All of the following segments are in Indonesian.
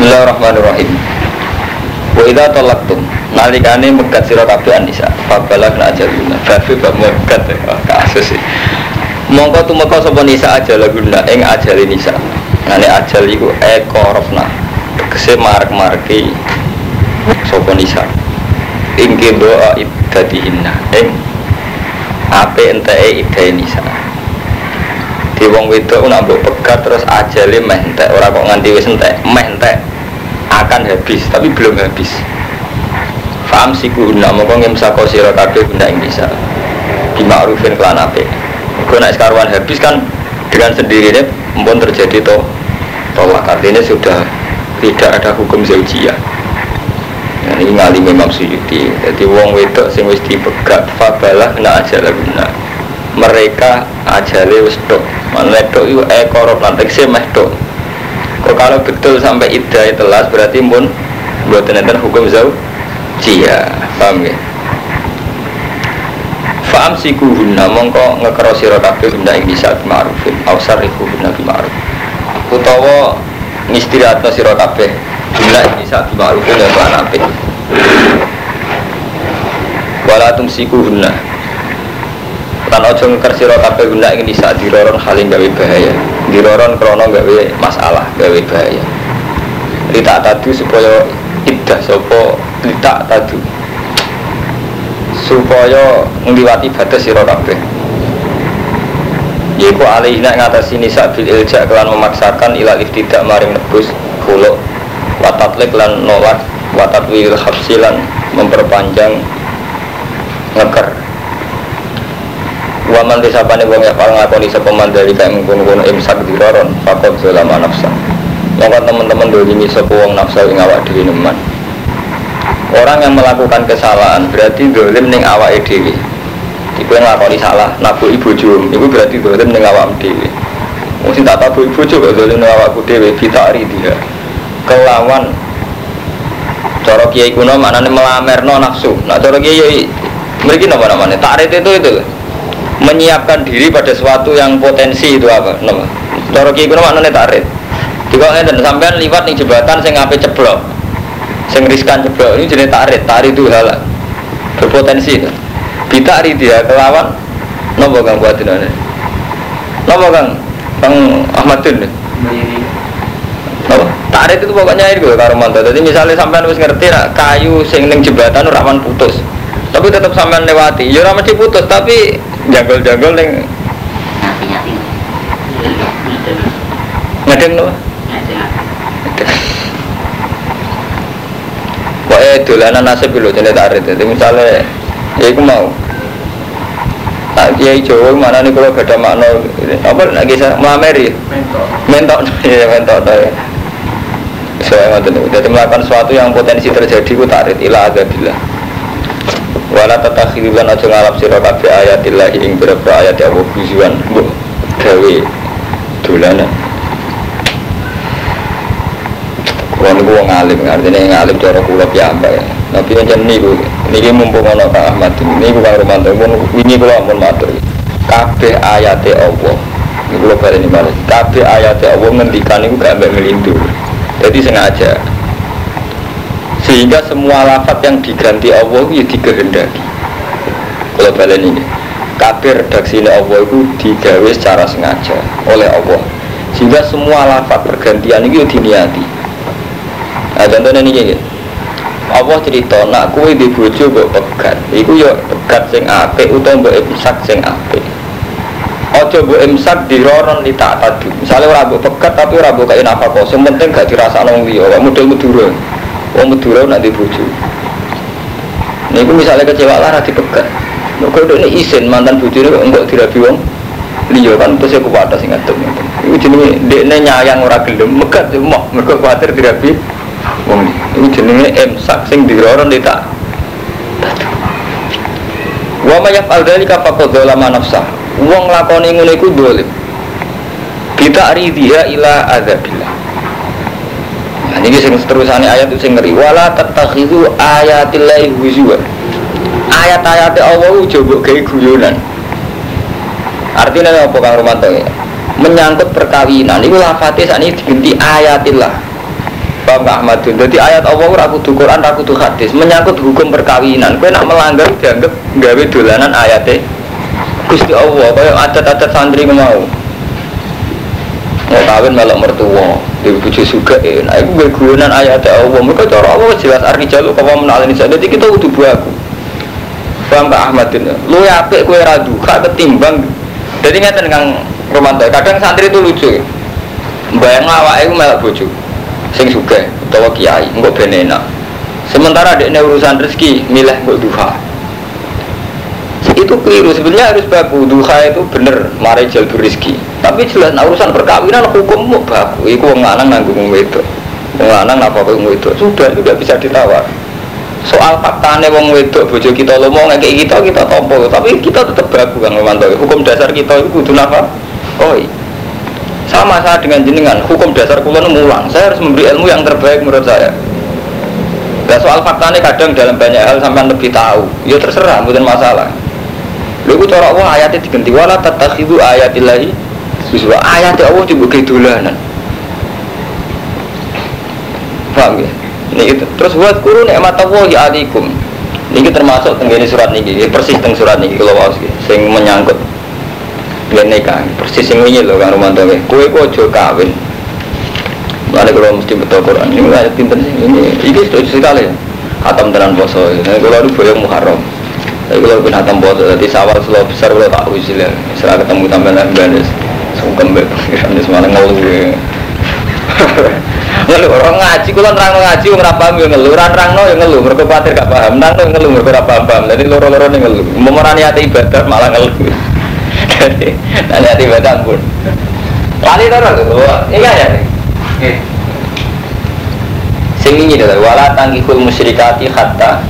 Bismillahirrahmanirrahim. Wa idza talaqtum nalikane megat sira kabeh anisa fabalak na ajaluna babi bab megat kasus sih. Mongko tumeka sapa nisa ajaluna ing ajale nisa. Ngene ajal iku ekorofna. Tegese marek-mareki sapa nisa. Ing doa iddatihinna ing ape enteke iddae nisa. Di wong wedok nak mbok pegat terus ajale meh entek, ora kok nganti wis entek, meh akan habis tapi belum habis. Faham sih guna, mongko ngemsako sira kabeh guna ing bisa. Bima'rufin kelan apik. Kau nak sekarwan habis kan dengan sendirinya pun terjadi to tolak artinya sudah tidak ada hukum zaujiyah. Nah, ini ngalim Imam Suyuti. Jadi wong wedok sing wis dipegat fabalah na aja guna. Mereka ajale wis tok. Mana tok itu ekor lantek sih meh tok. Kok kalau betul sampai iddah telas berarti pun buat enten hukum zaujiyah. Paham ya? Fa'am siku guna mongko ngekero sira kabeh guna ing bisa ma'rufin aw sarifu guna bi ma'ruf. Utawa ngistirahatno sira kabeh guna ing bisa bi ma'rufin ya lan apik. Wala tumsiku guna. Lan aja ngeker sira kabeh guna ing bisa diroron halin gawe bahaya. Diroron krana gawe masalah, gawe bahaya. Lita tadu supaya iddah sapa lita tadu supaya ngliwati batas sira kabeh yaiku alaihna ngatasi nisa bil ilja kelan memaksakan ila iftidak maring nebus khuluk watatlik lan nolak watatwil habsilan memperpanjang ngeker Waman disapane wong ya pal ngakoni sapa mandali kae mengkono-kono imsak diroron fakot zalama nafsa Maka teman-teman dolimi sapa wong nafsa ing awak dhewe neman Orang yang melakukan kesalahan berarti dolim ning awak dhewe. Iku yang nglakoni salah, nabu ibu jum, itu berarti dolim ning awak. Wong sing tak tabu ibu juga dolim ning awakku dhewe bitari dia. Kelawan cara kiai kuno maknane melamerno nafsu. Nah cara kiai mriki napa namanya? Takrit itu itu menyiapkan diri pada sesuatu yang potensi itu apa? Nama. Cara kiai kuno maknane takrit. Jika ngeten sampean liwat ning jembatan sing ape ceblok sing riskan ceblok ini jenis tarik tarik itu halal berpotensi itu. Bitari dia kelawan nopo kang buat ini? Nopo kang? Kang Ahmadun tarik itu pokoknya itu karo mantu jadi misalnya sampean harus ngerti nak kayu sing ning jembatan rawan putus. Tapi tetap sampean lewati. Ya ora mesti putus tapi jagol-jagol ning ngedeng nopo Pokoknya dolanan nasib dulu jenis tarik Jadi misalnya Ya aku mau. Nah, Kiai Jawa mana nih kalau gak ada makna. Apa lagi saya melameri? Mentok. Ya mentok ya. Saya ngerti jadi melakukan sesuatu yang potensi terjadi ku tarik ilah agabillah wala tatakhirulan aja ngalap sira kabeh ayatillah ing beberapa ayat ya Allah bujuan mbok gawe dolanan Kalau niku wong alim, artinya ngalim cara kula piyambak ya. Tapi yang niku niki mumpung ana Kang Ahmad niku Kang Romanto pun wingi kula ampun matur. Kabeh ayate Allah. Niku kula baleni malih. Kabeh ayate Allah ngendikan niku gak mbek melindu. Jadi sengaja. Sehingga semua lafat yang diganti Allah itu ya dikehendaki. Kalau baleni ini. Kabeh redaksi Allah itu digawe secara sengaja oleh Allah. Sehingga semua lafat pergantian itu diniati. Nah contohnya ini ya. Allah cerita nak kue di bojo mbok pegat. Iku yo pegat sing apik utawa mbok imsak sing apik. Ojo mbok imsak diroron di tak tadi. Misalnya ora mbok pegat tapi ora mbok kain apa. Sing penting gak dirasakno wong liya. Model Madura. Wong Madura nak di bojo. Niku misalnya kecewa lah ra dipegat. Kok ini isin mantan bojone kok enggak dirabi wong liya kan terus aku wadah sing ngadep. Iku jenenge dekne nyayang ora gelem megat mau mergo kuwatir dirabi wong ini jenenge imsak sing diroron tak wa ma yaf'al dzalika faqad zalama nafsah wong lakoni ngene iku dolim kita ridhiya ila adzabillah nah ini sing seterusane ayat itu sing ngeri. Wala tattakhidhu ayatillahi huzwa. Ayat-ayat Allah coba gawe guyonan. Artinya apa Kang Romanto ya menyangkut perkawinan. Itu lafate saat ini diganti ayatillah. Gak Ahmad? Jadi ayat Allah ora kudu Quran, ora kudu hadis, menyangkut hukum perkawinan. Kowe nak melanggar dianggap gawe dolanan ayate Gusti Allah, kaya adat-adat santri mau. Mau kawin melok mertua, di bojo suga enak. Iku gue guyonan ayat Allah. Mereka cara Allah jelas arti jaluk kamu menalin saya. Jadi kita kudu buaku. Paham gak Ahmad? Lu ya apik kowe ra duka ketimbang. Jadi ngeten Kang Romanto, kadang santri itu lucu. Bayang awake iku melok bojo sing suge utawa kiai engko ben enak sementara di urusan rezeki milih mbok duha itu keliru. Sebenarnya harus baku duha itu bener mari jalbu rezeki. Tapi jelas nah, urusan perkawinan hukum mau baku. Itu wong lanang nanggung wedok. Wong lanang napa wong wedok? Sudah itu tidak bisa ditawar. Soal faktanya wong wedok bojo kita mau kayak kita kita tompo tapi kita tetap baku kan memantau hukum dasar kita itu kudu napa? Oh iya. Sama saya dengan jenengan, hukum dasar kulon mulang. Saya harus memberi ilmu yang terbaik menurut saya. Nah soal faktanya kadang dalam banyak hal sampai lebih tahu. Ya terserah, bukan masalah. Lalu cara Allah ayatnya diganti. Wala tatakhidu ayatillahi biswa ayat Allah juga kedulanan. Paham ya? Ini itu. Terus buat guru nikmat Allah ya alikum. Ini termasuk tenggini surat ini, persis teng surat ini kalau mau sing menyangkut. Gak nikah, persis yang ini loh kan Romanto Kue kok ojo kawin. Mana kalau mesti betul Quran. Ini ayat pinter sih, ini Ini sudah sekali. Hatam tenan poso. Ini kalau ada boyong muharram Tapi kalau pun hatam poso Jadi sawal selalu besar kalau tak usil ya Setelah ketemu tambah lagi ganis Sungkem be Ini semalam ngeluh ngeluh orang ngaji kalau nerang ngaji orang paham ya ngeluh. Orang nerang no ya ngeluh. Mereka khawatir gak paham. Nerang no ya ngeluh mereka paham paham jadi loro-loro nih ngeluh memorani hati ibadah malah ngeluh. Nanti hati baca pun. Kali terus iya ya. Sing ini adalah wala tangkihul musyrikati hatta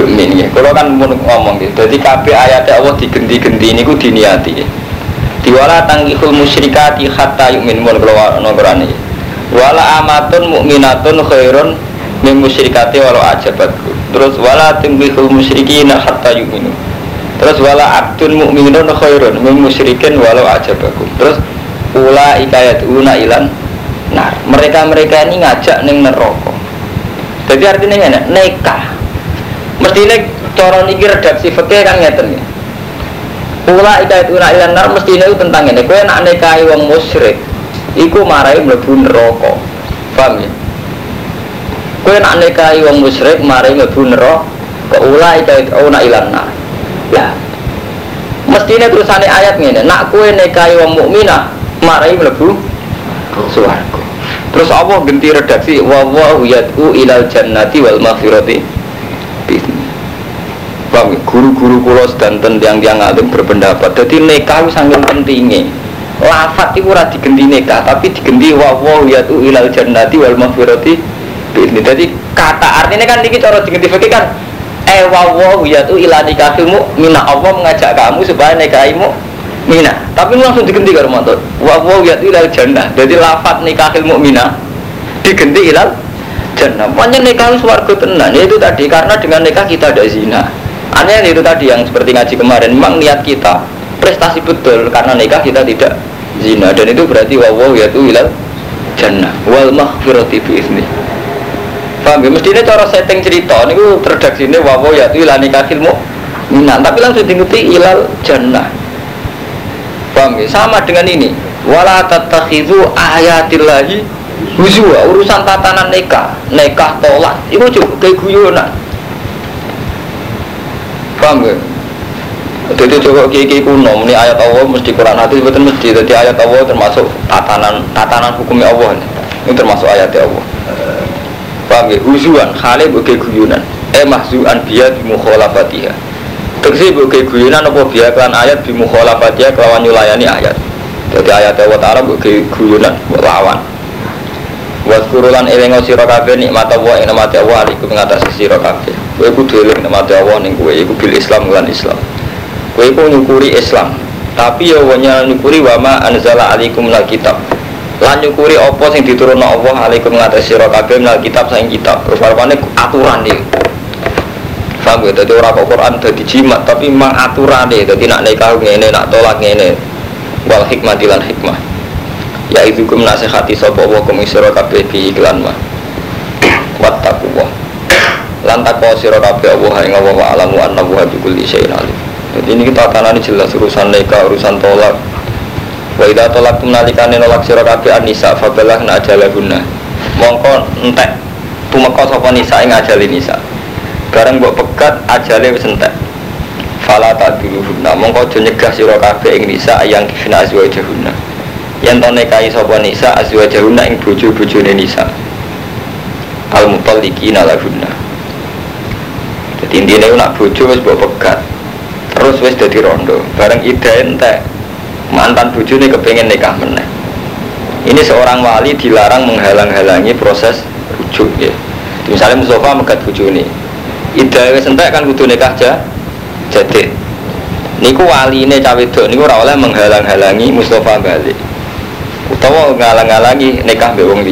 yumin ya. Kalau kan mau ngomong gitu, jadi kabeh ayat Allah digenti-genti ini ku diniati. Diwala tangkihul musyrikati hatta yumin mau keluar nongkrani. Wala amatun mukminatun khairun min musyrikati walau ajabatku. Terus wala tangkihul musyrikina hatta yuminu Terus wala abdun mukminun khairun min musyrikin walau ajabakum. Terus ula ikayat una ilan nar. Mereka-mereka ini ngajak ning neraka. Jadi artinya ini nikah. Mestine cara niki redaksi fikih kan ngeten ya. Ula ikayat una ilan nar mestine itu tentang ini. Kowe nak nikahi wong musyrik iku marai mlebu neraka. Paham ya? Kowe nak nikahi wong musyrik marai mlebu neraka. Ula ikayat una ilan nar Ya. Mestinya terusannya ayat ini, nak kue nekai wong mukminah marai mlebu suwargo. Terus Allah ganti redaksi wa wa yad'u ilal jannati wal maghfirati Bang, guru-guru kulo sedanten tiang-tiang alim berpendapat. Jadi nikah sangat pentingnya. Lafat itu ora digenti nikah, tapi digenti wa wa yad'u ilal jannati wal maghfirati Jadi kata artinya kan ini cara digenti fikih kan? Eh wawo ya tuh ilah nikahimu mina Allah mengajak kamu supaya nikahimu mina tapi langsung diganti ke rumah tuh wawo ya tuh ilah jannah. Jadi lafat nikahil mina diganti ilal jannah. Makanya nikah suarga tenan itu tadi karena dengan nikah kita ada zina aneh itu tadi yang seperti ngaji kemarin memang niat kita prestasi betul karena nikah kita tidak zina. Dan itu berarti wawo ya tuh ilal jannah wal mahfirati biizni Paham ya? Mestinya cara setting cerita ini redaksi ini wawo ya itu ilani kakilmu minat tapi langsung diikuti ilal jannah. Paham ya? Sama dengan ini wala tatakhidu ayatillahi huzwa. Urusan tatanan nikah nikah tolak itu juga kayak guyonan paham gak? jadi coba kiki kuno ini ayat Allah mesti Quran hati betul mesti. Jadi ayat Allah termasuk tatanan tatanan hukumnya Allah ini. Termasuk ayat Allah. Paham ya huzuan khale bagi guyunan eh mahzuan biya di mukhalafatiha tegesi bagi guyunan apa biya kelan ayat di mukhalafatiha kelawan nyulayani ayat. Jadi ayat Allah Ta'ala bagi guyunan lawan. Waskurulan elengo sira kabeh nikmat Allah ing Allah aliku ngatasi kabeh. Kowe kudu eling nikmat Allah ning kowe iku bil Islam lan Islam. Kowe iku nyukuri Islam, tapi ya wanya nyukuri wa ma anzala alaikum kitab. Lan nyukuri apa sing diturunno Allah alaikum ngatasi sira kabeh minal kitab saing kitab. Terus aturan iki. Paham ya dadi ora kok Quran dadi jimat tapi memang aturane. Dadi nak nikah ngene nak tolak ngene. Wal hikmah dilan hikmah. Ya itu kum nasihati sapa wa kum sira kabeh bi iklan mah. Fattaqullah lan takwa sira kabeh Allah ing Allah wa alamu anna wa bi kulli syai'in alim. Jadi ini kita tanani jelas urusan nikah urusan tolak. Wa idza talaqtum nalikane nolak sira kabeh anisa fabalah na ajalahunna mongko entek tumeka sapa nisa ing ajali nisa. Bareng mbok pegat ajale wis entek. Fala taduluhunna mongko aja nyegah sira kabeh ing nisa yang kifna azwajahunna. Yen to nikahi sapa nisa azwajahunna ing bojo-bojone nisa. Al mutalliqina lahunna jadi intinya nak bojo wis mbok pegat. Terus wis dadi rondo. Bareng ida entek mantan bojone kepengen nikah meneh. Ini seorang wali dilarang menghalang-halangi proses rujuk ya. Misalnya Mustafa megat bojone. Ida wis entek kan kudu nikah aja jadi niku wali ini cawe dok niku ora oleh menghalang-halangi Mustafa balik. Utawa ngalang-halangi nikah mbek wong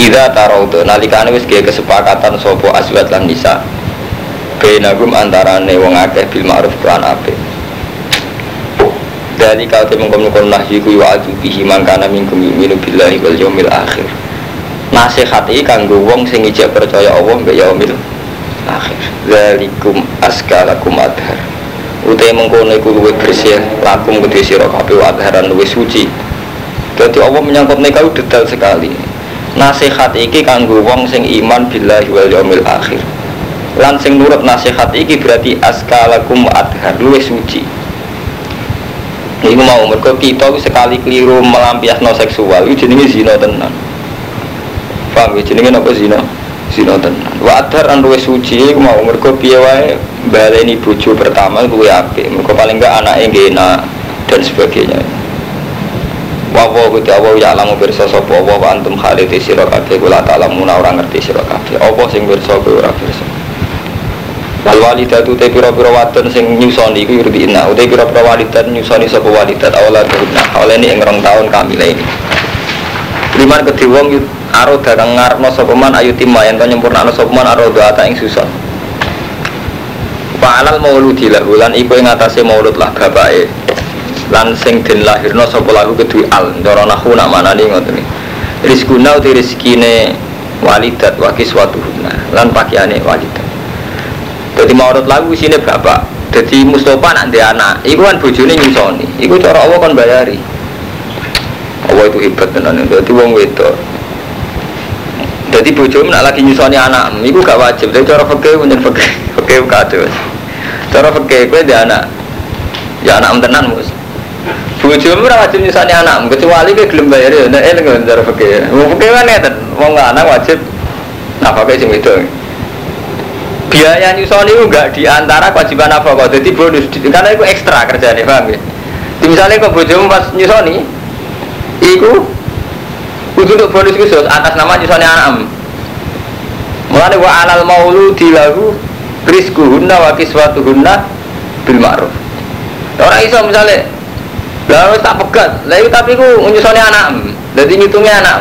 Ida taraudo nalikane wis gawe kesepakatan sopo aswat lan nisa. Bainagum antarane wong akeh bil ma'ruf lan apik. Dari kau te mengkono nahyi ku wa adu bihi mangkana minkum yu'minu billahi wal yaumil akhir. Nasihat iki kanggo wong sing ijek percaya Allah mbek yaumil akhir. Zalikum askalakum adhar. Utai mengkono iku luwih bersih lakum kedhe sira kabeh wa suci. Jadi Allah menyangkut nikah detail sekali nasihat iki kanggo wong sing iman billahi wal yaumil akhir lan sing nurut nasihat iki berarti askalakum adhar luwe suci Iku mau mergo kita sekali keliru melampiasno seksual itu jenenge zina tenan. Paham ya jenenge napa zina? Zina tenan. Wa adhar an luwe suci iku mau mergo piye wae baleni bojo pertama luwe apik. Mergo paling enggak anake ngena dan sebagainya. Wawo kuti awo ya alamu pirsa sapa wa wa antum khaliti sira kabeh kula ta'lamuna ora ngerti sira kabeh. Apa sing pirsa kowe ora pirsa. Wal walidatu te pira-pira wadon sing nyusoni iku yurdina, uta pira-pira walidat nyusoni sapa walidat awalan guna. Awalane ing rong taun kamile ini. Liman kedhe wong aro dagang ngarepno sapa man ayu timma yen to nyempurnakno sapa man aro ata ing susun. Fa'alal mauludi lahu lan iku ing atase maulud lah bapake lan sing den lahirno sapa lahu kedue al. Cara nahu nak manani ngoten rizkuna uti rezekine walidat wa kiswatuhunna. Lan pakaiane walidat. Dadi maurut lagu isine bapak. Dadi Mustafa nak ndek anak iku kan bojone nyusoni. Iku cara Allah kan bayari Allah itu hebat tenan. Dadi wong wedok. Jadi bojomu nak lagi nyusoni anak, iku gak wajib. Tapi cara fakir punya fakir, fakir kacau. Cara fakir gue dia anak, ya anak tenan mus. Bojomu ora wajib nyusani anak, kecuali kowe gelem bayar ya nek eling cara fikih. Wong fikih kan ngeten, wong anak wajib nafkah sing wedok. Biaya nyusoni itu enggak di antara kewajiban nafkah, jadi bonus karena itu ekstra kerjanya, paham ya? Misalnya kok bojomu pas nyusoni, iku kudu untuk bonus khusus atas nama nyusoni anak. Mulane wa alal mauludi lahu rizquhunna wa kiswatuhunna bil ma'ruf. Orang iso misalnya Lalu tak pegat, lalu tapi ku nyusoni anak, jadi ngitungnya anak.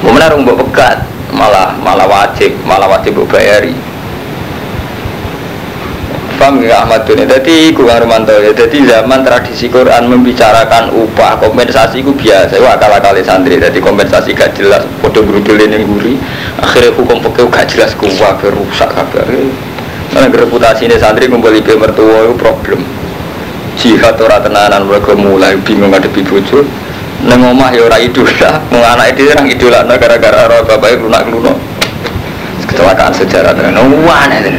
Mau menarung buat pegat, malah malah wajib, malah wajib buat bayari. Paham ya Ahmad Duni? Jadi ku Romanto ya. Jadi zaman tradisi Quran membicarakan upah kompensasi ku biasa. Wah akal kali santri. Jadi kompensasi gak jelas. Foto berubah yang guri. Akhirnya hukum pekeu gak jelas kuah berusak kabar. Karena reputasi ini santri kembali ke mertua itu problem jihad ora tenanan mereka mulai bingung ngadepi bojo. Neng omah ya ora idola anak itu orang idola gara-gara roh bapaknya lunak lunak kecelakaan sejarah dengan wah nih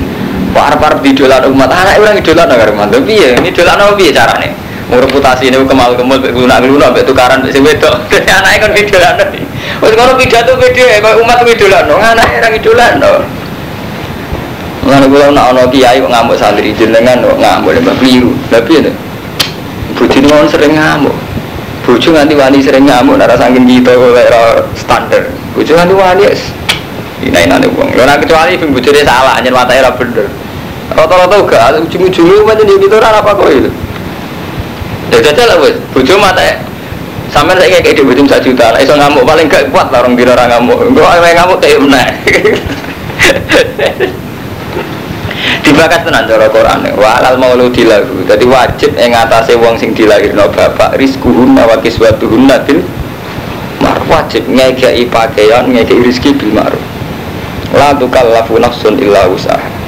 par par idola umat. Anak orang idola nah karena mantap iya ini idola nah piye carane? Reputasi ini kemal kemal lunak lunak sampai tukaran si wedok. Anaknya kan idola Wes kalau pidato pede, kalau umat idola no, anak orang idola no. Mengenai kalau nak ono kiai ngamuk santri jenengan lembah keliru, tapi ya Bojo ini sering ngamuk. Bojo nganti wani sering ngamuk, nara saking kita oleh standar. Bojo nganti wani es. Ini ini uang. Lo kecuali pun bojo dia salah, anjir mata era bener. Rata-rata juga ujung-ujungnya macam ini itu orang apa kok itu? Ya jajal lah bos. Bojo mata sampai saya kayak di bojo satu juta. Iso ngamuk paling gak kuat lah orang dino orang ngamuk. Gue ngamuk kayak mana? dibakas tenan cara Quran. Wa alal mauludi lahu. Dadi wajib ing atase wong sing dilahirno bapak. Rizquhunna wa kiswatuhunna bil ma'ruf. Wajib ngekei pakaian ngekei rezeki bil ma'ruf. La tukallafu nafsun illa usaha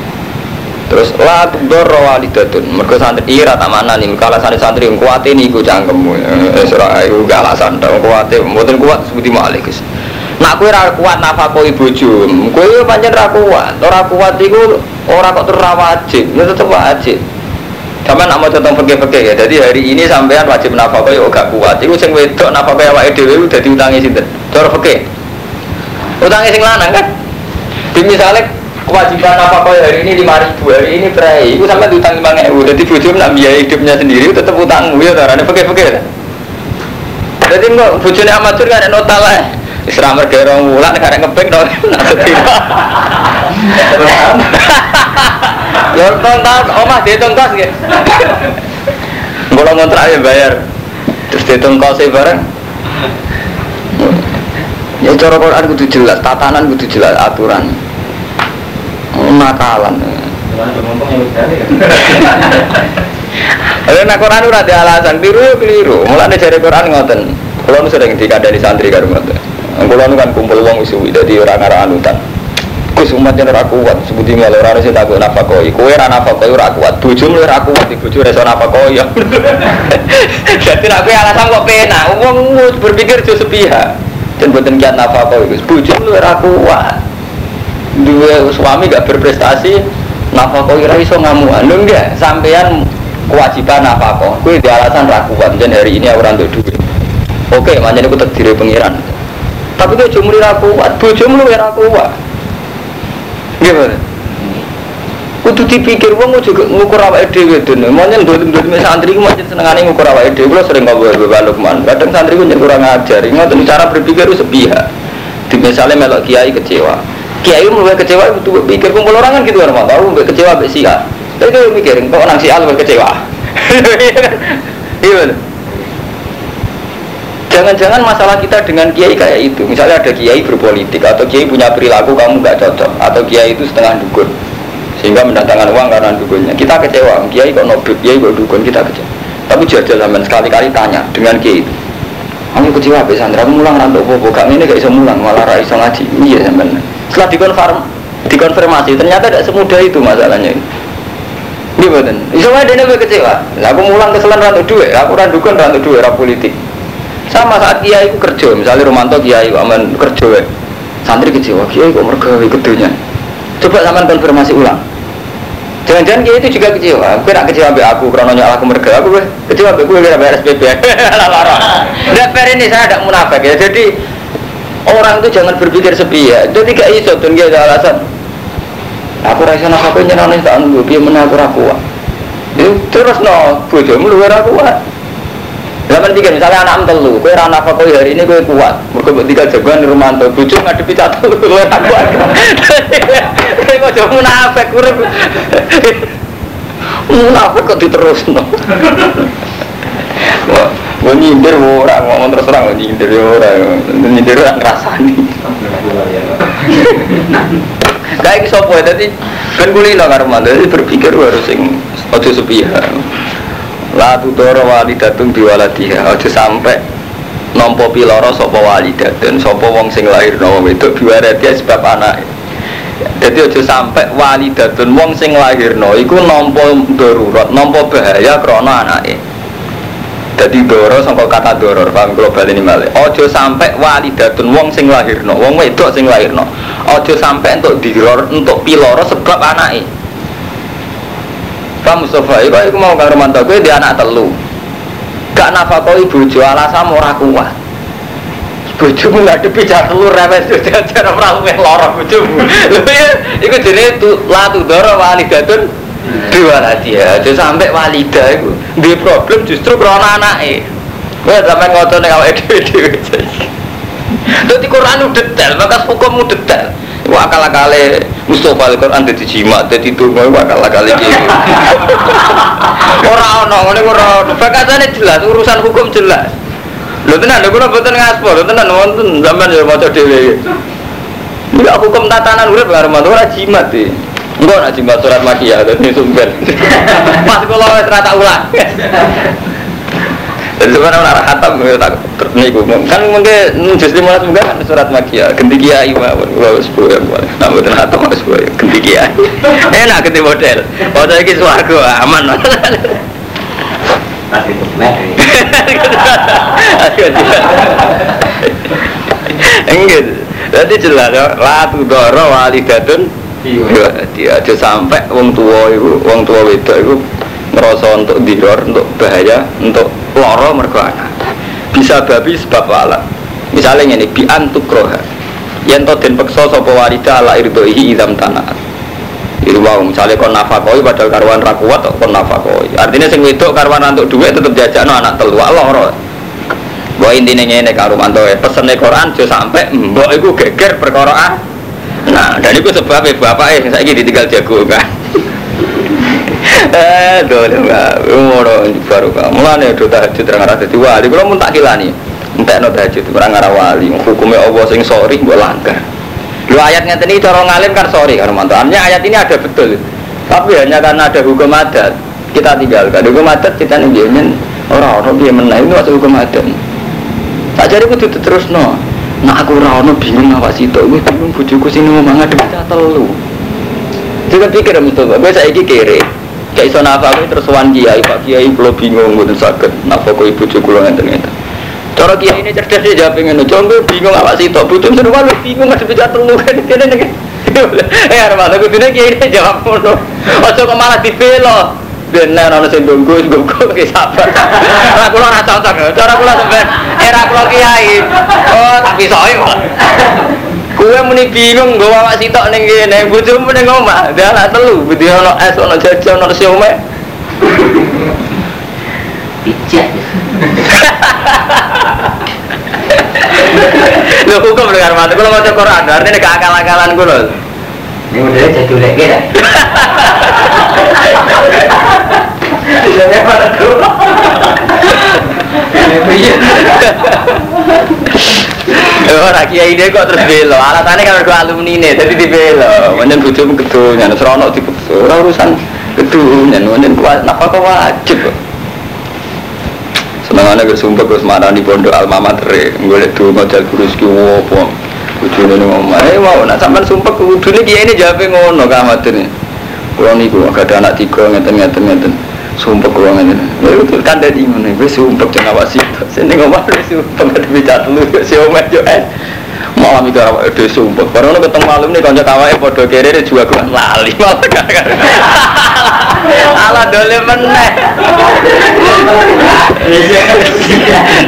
terus la tudorro walidatun. Mergo santri ira tak mana nih? Kalau santri santri yang kuat ini gue cangkem eh surah ayu gak alasan dong kuat mboten kuat sebuti malik nak kue ra kuat nafakoi bojo kue pancen ra kuat ora kuat iku ora kok terus wajib itu tetep wajib Sama nak mau tentang pergi-pergi ya, jadi hari ini sampean wajib nafkah ya gak kuat. Iku sing wedok nafkah awake dhewe udah diutangi sinten? Cara pergi. Utangi sing lanang kan? Di misalnya kewajiban nafkah hari ini lima ribu, hari ini berai. Iku sampai diutang lima ribu. Jadi bojo nak biaya hidupnya sendiri tetap utang ya carane pergi-pergi. Jadi kok bojone amatur kan ada nota lah. Isra mergo rong wulan karek dong. Ya tong tahun omah dihitung kos nggih. Kalau ngontrak ya bayar. Terus dihitung kos e bareng. Ya cara Quran kudu jelas, tatanan kudu jelas aturan. Nakalan. Ada nak Quran ora ada alasan biru ya keliru. Mulane dari Quran ngoten. Kalau sering dikandani santri karo ngoten. Kalau kan kumpul wong suwi dadi ora ngara anutan. Gus umat yang ora kuat sebuti malah ora sing takut nafakoi. Kowe ora nafakoi ora kuat. Bojomu ora kuat, bojo reso nafakoi. Jadi kowe alasan kok penak. Wong berpikir jo sepihak. Dan buatan kiat nafakoi Gus. Bojomu ora kuat. Dua suami gak berprestasi nafakoi ora iso ngamuan. Lho enggak, sampean kewajiban nafkah. Kowe di alasan ra kuat. Hari ini aku ora duit. Oke, manjane aku terdiri pengiran. Tapi kok jumlah ra kuat, bojomu ora kuat. Gimana? Kudu dipikir wong juga ngukur awake dhewe dene. Monyen dolim-dolim santri ku monyen senengane ngukur awake dhewe. Kula sering ngobrol Bapak Lukman. Kadang santri ku kurang ajar. Ngoten cara berpikir itu sepihak. Di misalnya melok kiai kecewa. Kiai mulai kecewa itu pikir kumpul orang kan gitu kan tahu kecewa mbek sia. Tapi dia mikir kok nang sia lu kecewa. Iya Jangan-jangan masalah kita dengan kiai kayak itu. Misalnya ada kiai berpolitik atau kiai punya perilaku kamu nggak cocok atau kiai itu setengah dukun sehingga mendatangkan uang karena dukunnya. Kita kecewa, kiai kok nobel, kiai kok dukun kita kecewa. Tapi jajal zaman sekali-kali tanya dengan kiai itu. Kamu kecewa be sandra, kamu mulang rantau bobo, kami ini gak bisa mulang, malah ra iso ngaji. Iya sampean. Setelah dikonfirm, dikonfirmasi, ternyata tidak semudah itu masalahnya. Ini betul. Iso wae dene kecewa. Lah aku mulang keselan rantau duit, aku ra dukun rantau duit, ra politik. Sama saat kiai itu kerja, misalnya Romanto kiai aman kerja ya. Santri kecewa, kiai kok mergawe kedunya. Coba sama konfirmasi ulang. Jangan-jangan kiai itu juga kecewa. Gue nak kecewa be aku, karena nyala aku merga aku gue kecewa be gue kira SPP. Lara. Tidak ini saya ada munafik ya. Jadi orang itu jangan berpikir sepi ya. Jadi gak iso tuh dia ada alasan. Aku rasa nak apa nyenani tak nunggu, dia mana aku. Terus no, bojomu luar aku. Zaman tiga misalnya anak telu, kue rana kue hari ini kue kuat, mereka tiga jagoan di rumah tuh, bujuk ngadepi satu, kue tak kuat. Kue kok jauh munafik, kue munafik kok diterus no. Gue nyindir orang, ngomong terus terang, gue nyindir orang, nyindir orang rasani. Kayak sopo tadi, kan kulino karman, jadi berpikir harus sing ojo sepihak. La tudoro walidatun biwaladiha. Aja sampai nompo piloro sopo walidatun? Sopo wong sing lahir no itu biwaladiha sebab anak Jadi aja sampai walidatun wong sing lahir no Iku nompo darurat, nompo bahaya krono anaknya jadi doro sampai kata doror paham global ini malah ojo sampai walidatun wong sing lahir no wong wedok sing lahir no ojo sampai untuk diror untuk piloro sebab anaknya Pak Mustafa, itu aku mau kang Romanto, gue dia anak telu. Gak nafakoi bojo alasan ora kuat. Bojomu nggak depi jar telu rewes jajar ora luwih lara bojomu. Lho ya, iku jenenge tu latu doro walidatun dua dia. Jadi sampai walida itu di problem justru karena anake. Gue sampai ngotot nih awake dhewe-dhewe. Dadi Quran detail, maka hukummu detail. Wah akal kali Mustafa Al Quran jadi jimat, jadi tunggu wah akal kali gitu. Orang orang ini orang bakatnya jelas, urusan hukum jelas. Lo tenan, lo kulo boten ngaspol, lo tenan wonten zaman ya maca dhewe. Ini hukum tatanan urip karo ora jimat iki. Enggak nak jimat surat makiyah dadi sumber. Pas kula wis ulang. Jadi sebenarnya orang khatam tak niku kan mungkin justru malah juga kan surat makia ganti kiai mawon kula wis boyo boleh. Nah mboten khatam wis boyo ganti kiai. Enak ganti model. Model iki swarga aman. Enggak. Jadi jelas latu doro walidatun Iya, dia aja sampai wong tua itu, wong tua wedok itu ngerasa untuk diror, untuk bahaya, untuk loro mergo anak. Bisa babi sebab alat. Misalnya ini bi antukroha. Yen to den peksa sapa walida ala irdaihi idam tanat. Itu wow, misalnya kon nafakoi padahal karuan ra kuat kon nafakoi. Artinya sing wedok karuan untuk duit tetep jajakno anak telu loro. Bahwa intinya ini karo mantu pesene Quran jo sampai mbok iku geger perkara ah. Nah, dan itu sebabnya bapak eh saya gini tinggal jago kan. Eh, dole mbak, baru kan. Mulane do tahajud terang arah dadi wali. Kalau mun tak kilani, entek no tahajud orang arah wali. Hukumnya Allah sing sorry mbok langgar. Lu ayat ngeten ini cara ngalim kan sorry kan mantuannya ayat ini ada betul. Tapi hanya karena ada hukum adat kita tinggalkan. Hukum adat kita nih orang-orang dia menang itu masuk hukum adat. Tak jadi kudu terus no. Nah aku rawon bingung apa sih tuh, gue bingung bujuku sini mau mangan demi telu. Juga pikir betul, gue saya kiri. Kayak iso nafkah terus wan kiai, pak kiai kalau bingung gue sakit ibu cucu lo ngeten ngeten. Cara kiai ini cerdas jawab ingin, gue bingung apa sih tuh, bujuk seru lu bingung nggak bisa telu kan ini nih. Eh, ada mana gue kiai ini jawab ngono. Ojo kok malah dibelo. bener ana sing ndunggu ndunggu ki sabar. Ora kula ora cocok. Cara kula sampean era kula kiai. Oh, tak bisoke kok. Kue muni bingung nggo awak sitok ning kene, bojomu ning omah. Dia anak telu, budi ana es, ana jajan, ana siome. Pijat. Lho hukum dengar mati, kalau mau Quran, artinya keakal-akalan gue Ini udah jadi lagi dah. Ora kiai ide kok terus belo. Alasannya kan gue alumni nih, jadi di belo. Manjen bojomu kedunya, serono di ora urusan kedunya, manjen kuat napa kok wajib. Senengane gue sumpah gue semarani pondok alma mater, golek tuh modal guru ski wopo. Bojone ning omah. Eh mau nak sampean sumpah kudune kiai ini jawab ngono kamatene. Kulo niku gak ada anak tiga ngeten-ngeten ngeten. Sumpah kulo ngeten. Ya itu kan dadi ngono. Wis sumpah jeneng awak sih. Sini ngomong wis sumpah gak bicara dulu si omah yo eh. Malam itu awak dhewe sumpah. Baru ketemu malam nih kanca kawake padha kere juga kuwi lali malah gak. Ala dole meneh.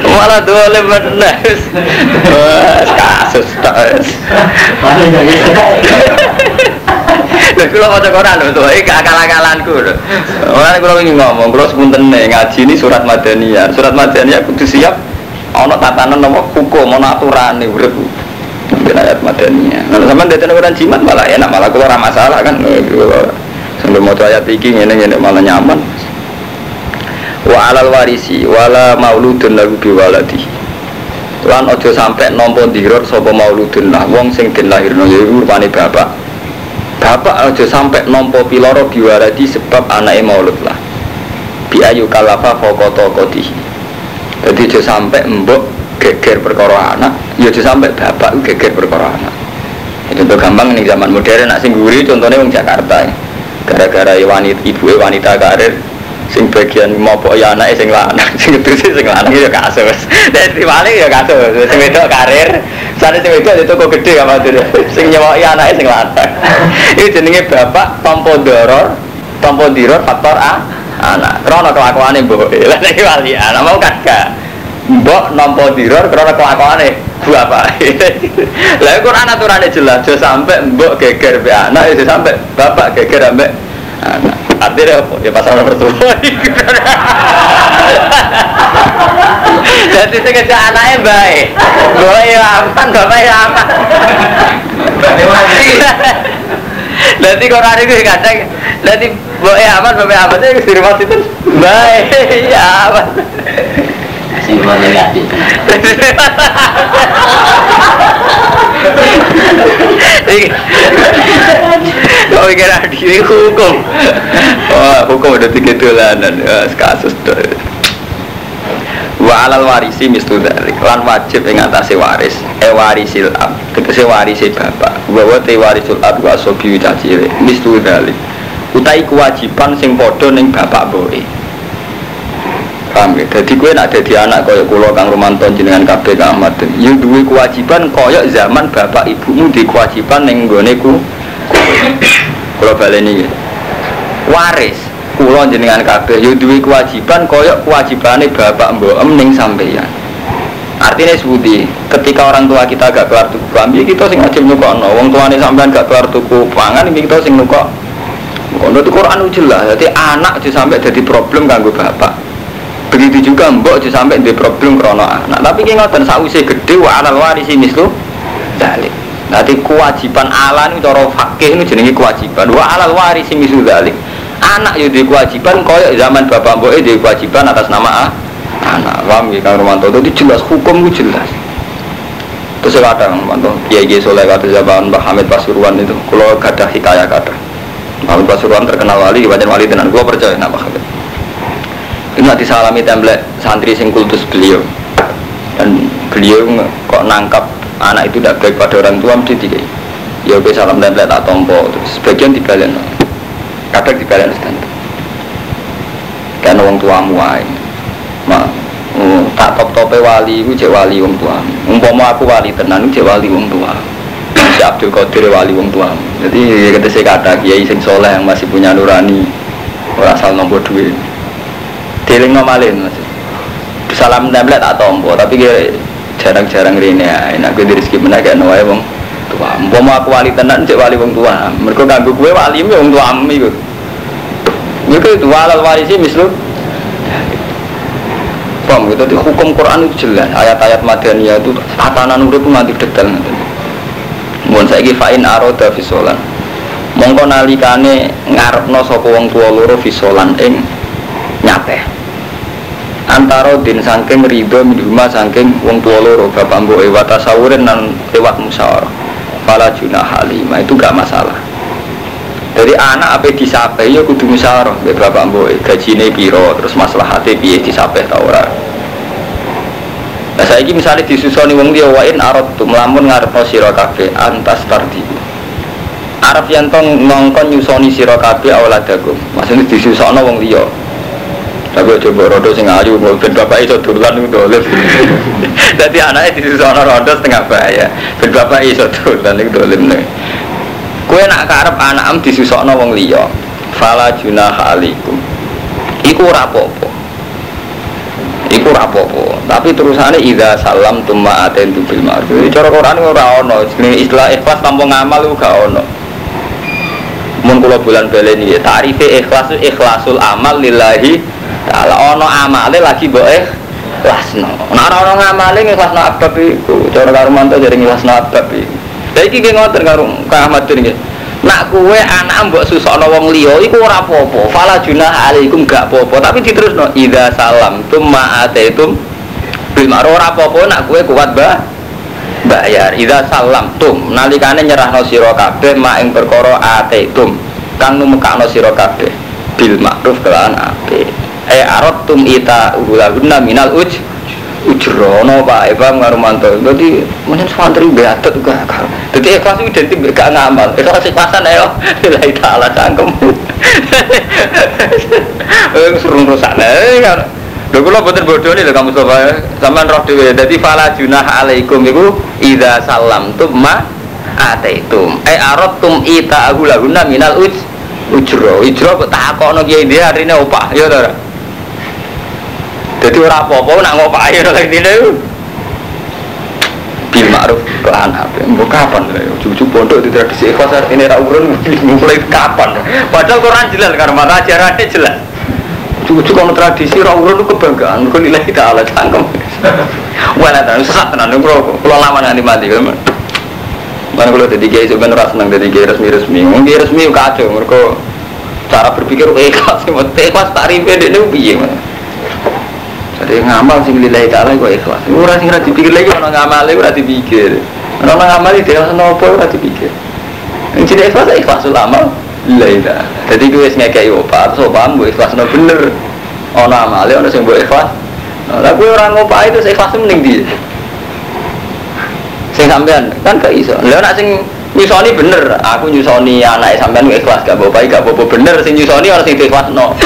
Malah dole meneh. Kasus tak. Lha kula maca Quran lho, tuh iki akal-akalanku lho. Ora kula ingin ngomong, kula ngaji ini surat Madaniyah. Surat Madaniyah kudu siap ana tatanan nama hukum, ana aturane urip. Mungkin ayat Madaniyah. Nah, sampean dadi Quran jimat malah enak, malah kula ora masalah kan. Sambil mau ayat iki ngene ngene malah nyaman. Wa alal warisi wala mauludun lahu biwaladi. Lan aja sampai nampa dirot sapa mauludun lah wong sing den lahirno yaiku rupane bapak. Bapak aja sampai nompo piloro biwaradi sebab anaknya maulud lah. Bi ayu kalafa fokoto kodi. Jadi aja sampai mbok geger perkara anak, ya aja sampai bapak geger perkara anak. Itu contoh gampang nih zaman modern nak sing guri contohnya wong Jakarta. Gara-gara wanita ibu wanita karir sing bagian mau ya anak sing lanang sing itu sing lanang ya kasus dari paling ya kasus sing wedok karir sana sing wedok itu kok gede apa tuh sing nyawa ya anak sing lanang. Itu jenenge bapak tompo doror tompo diror faktor a anak. Krono kelakuane mbok? Lah nek wali anak mau kagak mbok nompo diror krono kelakuane bapak lah Quran aturannya jelas jo sampai mbok geger be anak itu sampai bapak geger ambek anak artinya apa? ya pasal nomor tua jadi sekejap anaknya baik gue ya aman bapak ya aman. Nanti kalau hari itu kadang nanti gue ya aman bapak aman. Itu di rumah itu baik ya aman. Semua negatif. Kau pikir ini hukum? Wah, hukum udah tiga dolanan, kasus wa alal warisi mistu dzalik lan wajib ing atase waris. E warisil ab. Tegese warisi bapak. Wa wa te warisul ab wa asobi cacile mistu dzalik utai kewajiban sing padha ning bapak mboke paham ya. Dadi kowe nak dadi anak kaya kula Kang Romanto jenengan kabeh Kang Ahmad. Yo duwe kewajiban kaya zaman bapak ibumu di kewajiban ning nggone ku. Kula baleni ya waris kula jenengan kabeh yo duwe kewajiban kaya kewajibane bapak mbok em ning sampeyan. Artinya sebuti ketika orang tua kita gak keluar tuku kambing kita sing wajib nyukokno. Wong tuane sampean gak keluar tuku pangan iki kita sing nukok kono itu Quran jelas. Jadi anak sampai jadi problem kanggo bapak begitu juga mbok aja sampai di problem krono anak tapi ki ngoten sakwise gede wa alal warisi mislu dalik Nanti kewajiban ala ini cara fakih ini jenenge kewajiban. Wa alal warisi mislu dalik anak yo di kewajiban koyok zaman bapak mbok di kewajiban atas nama A. anak paham ya Kang Romanto? Itu jelas hukum itu jelas. Terus kadang Romanto kiai kiai soleh kata zaman Mbah Hamid Pasuruan itu kalau ada hikayah kata Hamid Pasuruan terkenal wali wajan wali tenan gua percaya nama Hamid ini nanti salami template santri sing kultus beliau. Dan beliau kok nangkap anak itu tidak baik pada orang tua mesti dikai ya oke salam template tak tompo. Terus sebagian dibalen kadang dibalen standar kan wong tuamu wae. Mak mm, tak top tope wali ku cek wali wong tua umpama aku wali tenan ku cek wali wong tua si Abdul Qadir wali wong tua jadi kata saya kata kiai sing soleh yang masih punya nurani ora asal nombor duit Deling nomalin mas. Salam template tak tompo, tapi jarang-jarang rene ya. Enak gue dari rezeki menaik no wae wong tua. Umpama aku wali tenan cek wali wong tua. Mereka ganggu gue wali wong tua iku. Iku itu walal warisi mislu. Paham gitu, di hukum Quran itu jelas Ayat-ayat Madaniyah itu tatanan urip itu nanti detail Mohon saya fain aroda fisolan Mongko nalikane ngarepno sapa wong tua loro fisolan ing nyateh antara din saking ridho minuma saking wong tua loro bapak mbok ewa tasawurin nan lewat musyawarah. Fala junah halimah itu gak masalah. Jadi anak apa disapai ya kudu musyawarah. Be bapak mbok gajine piro terus masalah hati piye disapai ta ora? Nah saya misalnya disusoni wong dia wain arot tuh melamun ngarepno sira kabeh antas tardi. Arab yang tong ngongkon nyusoni kabeh awaladakum maksudnya disusoni wong liya tapi coba rodo sing ayu mau ben bapak iso dolan itu dolen jadi anaknya di sana rodo setengah bahaya. Ben bapak iso dolan itu dolen kue nak karep anak am disusokno wong liya fala junah alaikum. Iku ora apa-apa. Iku ora apa-apa. Tapi terusane idza salam tumma atentu bil ma'ruf. Cara Quran ora ono jenenge istilah ikhlas tanpa ngamal iku gak ono. Mun kula bulan baleni ya tarife ikhlas ikhlasul amal lillahi ta'ala ono amale lagi mbok ikhlasno nek ora ono ngamale ikhlasno abab iku. Cara karo mantu jadi ikhlasno abab iku. Lha iki ki ngoten karo Kang Ahmad iki nak kue anak mbok susokno wong liya iku ora apa-apa. Fala alaikum gak apa-apa. Tapi diterusno idza salam tumma ataitum bil ma'ruf. Ora apa-apa nak kue kuat bah bayar. Idza salam tum nalikane nyerahno sira kabeh mak ing perkara ataitum. Kang numekakno sira kabeh bil ma'ruf kelawan apik eh arot tum ita ulaguna minal uj ujrono pak. Eva ngarumanto jadi mungkin santri beatet juga jadi ikhlas itu identik gak ngamal. Ikhlas ikhlasan ayo lillahi ta'ala cangkem. Suruh rusak kan Lho boten bodoh nih lho kamu coba sampean roh dhewe. Dadi fala junah alaikum iku idza salamtum ma ataitum. Eh aradtum ita agulahunna minal uj ujro. Ujro kok takono kiai dia arine opah ya to. Jadi ora apa-apa nak ngopahi ora lagi dene. Bil ma'ruf kelan apa? Mbok kapan lho? Cucu pondok di tradisi ikhlas artine ra urun mulai kapan? Padahal Quran jelas karena mata ajarannya jelas. Cucu kalau tradisi ra urun itu kebanggaan. Kau nilai kita ala cangkem. Wah, nanti sesat tenan. Kalau lama nanti mati kan. Mana kalau jadi kiai sebenarnya senang jadi kiai resmi resmi. Mungkin resmi kacau. Mereka cara berpikir ikhlas. Ikhlas tarifnya dia piye mana? Jadi ngamal sing lillahi ta'ala kok ikhlas. Ora sing ora dipikir lagi ono ngamale ora dipikir. Ono ngamale dhewe nopo ora dipikir. Yang jadi ikhlas ikhlas ulama lillahi ta'ala. Jadi gue wis ngekeki opat, opam gue ikhlas no bener. Ono amale ono sing mbok ikhlas Nah, lah kowe ora ngopahi itu ikhlas mending di. Sing sampean kan gak iso. Lah nek sing nyusoni bener, aku nyusoni anak sampean ikhlas gak bapak gak apa bener sing nyusoni orang sing ikhlas no.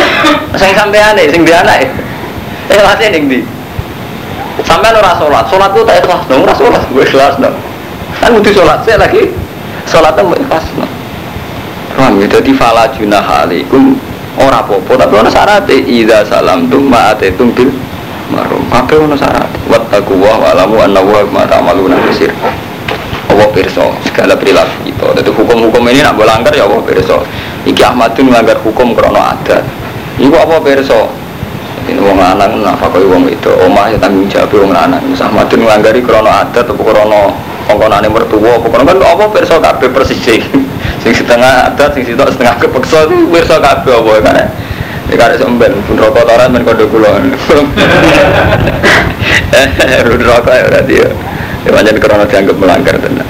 Sing sampean sing di anak ikhlasnya ning di. Sampean ora salat, salat ku tak ikhlas dong, ora salat gue ikhlas dong. Kan butuh salat saya lagi salatnya mau ikhlas dong. Paham ya, jadi fala junah alaikum. Ora popo tapi ono syarat ida salam tum ma'atetum bil marum kabeh ono syarat. Wattaqu wa alamu anna wa ma ta'maluna basir. Allah pirsa segala perilaku kita. Jadi hukum-hukum ini nak langgar ya Allah pirsa. Iki Ahmadun melanggar hukum krono adat. Iku apa pirsa ini wong lanang nafakoi wong itu omah ya tanggung jawab wong lanang Ahmadun melanggari krono adat atau krono kongkonane mertua apa krono kan apa pirsa kabeh persis sing setengah adat sing sitok setengah kepeksa pirsa kabeh apa kan Ya kan semben pun rokok toran men kode kula. Eh, rokok ya berarti ya. Ya pancen krana dianggap melanggar tenan.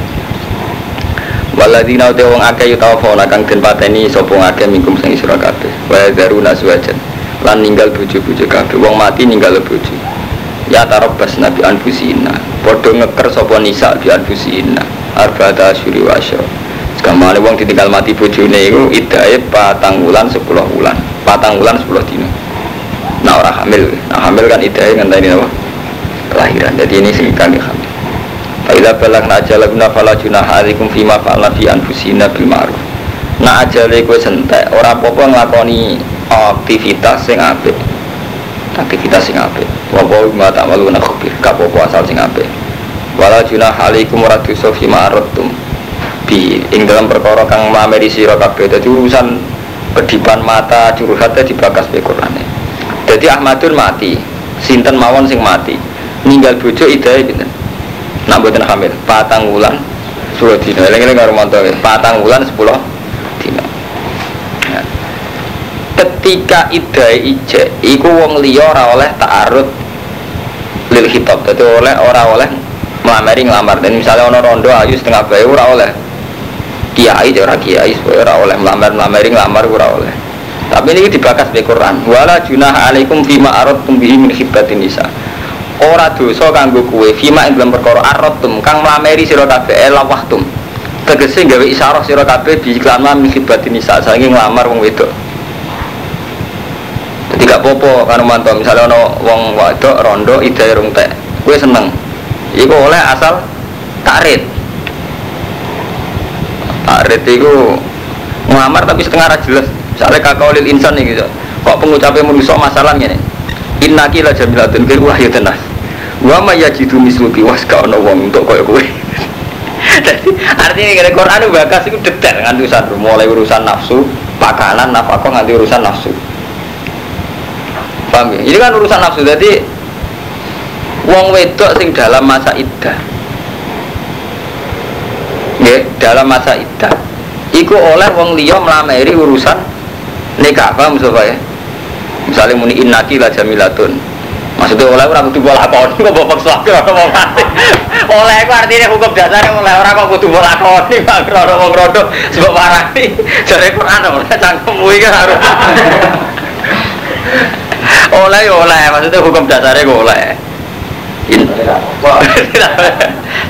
Waladina uti wong akeh yutawafona kang den pateni sapa akeh mingkum sing sira kabeh. Wa daruna suwajan. Lan ninggal bojo-bojo kabeh. Wong mati ninggal bojo. Ya tarabbas nabi anfusina. Padha ngeker sapa nisa bi anfusina. Arba'ata asyuri wa asyra. Sekamane wong ditinggal mati bojone iku idae patang wulan 10 wulan. Patang wulan 10 dina. Nah orang hamil, nah hamil kan idae ngenteni apa? Kelahiran. Jadi ini sing kami hamil. Faidah balak aja laguna fala junah alaikum fima fa'ala fi anfusina bil ma'ruf. Nah ajale kowe sentek ora apa-apa aktivitas sing apik. Aktivitas sing apik. Wa wa ma ta'maluna khabir. Gak apa-apa asal sing apik. Wala junah alaikum ora dosa fima aradtum bi ing dalam perkara kang mameri sira kabeh dadi urusan kedipan mata curhatnya dibakas be Qur'ane jadi Ahmadun mati sinten mawon sing mati ninggal bojo idae pinten nak mboten hamil patang wulan 10 dina eling-eling karo mantu patang wulan 10 dina Ya. Ketika idae ije iku wong liya ora oleh ta'arud lil khitab. Dadi oleh ora oleh melamari ngelamar. Dan misalnya ono rondo ayu setengah bayi ora oleh kiai ora kiai ora oleh melamar melamari ngelamar ora oleh. Tapi ini dibakas di Quran. Wala junah alaikum fima aradtum bihi min khibbatin nisa. Ora dosa kanggo kuwe fima ing dalam perkara aradtum kang melamari sira kabeh elawahtum tegese gawe isyarah sira kabeh bi iklan min khibbatin nisa. Saking nglamar wong wedok gak popo kan mantu. Misalnya ono wong wadok rondo ide rung tek. Gue seneng. Iku oleh asal takrit takrit itu ngelamar tapi setengah jelas. Misalnya kakak olil insan nih gitu kok pengucapnya manusia masalahnya nih innaki la jamilatun kir wah ya tenas. Wa ma yajidu misluki was ka ono wong untuk koyo kowe. Jadi artinya kira Quran bakas itu detail nganti urusan mulai urusan nafsu pakanan nafkah nganti urusan nafsu paham ya? ini kan urusan nafsu jadi wong wedok sing dalam masa iddah ya dalam masa iddah iku oleh wong liya melamari urusan nikah paham Mustafa ya? Misalnya muni innaki la jamilatun. Maksudnya oleh orang kudu bola lakoni kok bapak suatu orang mati? Oleh itu artinya hukum dasarnya oleh orang kok kudu bola lakoni pak krono mau krono sebab parah nih jadi Quran oleh cangkemmu ini kan harus oleh ya oleh maksudnya hukum dasarnya kok oleh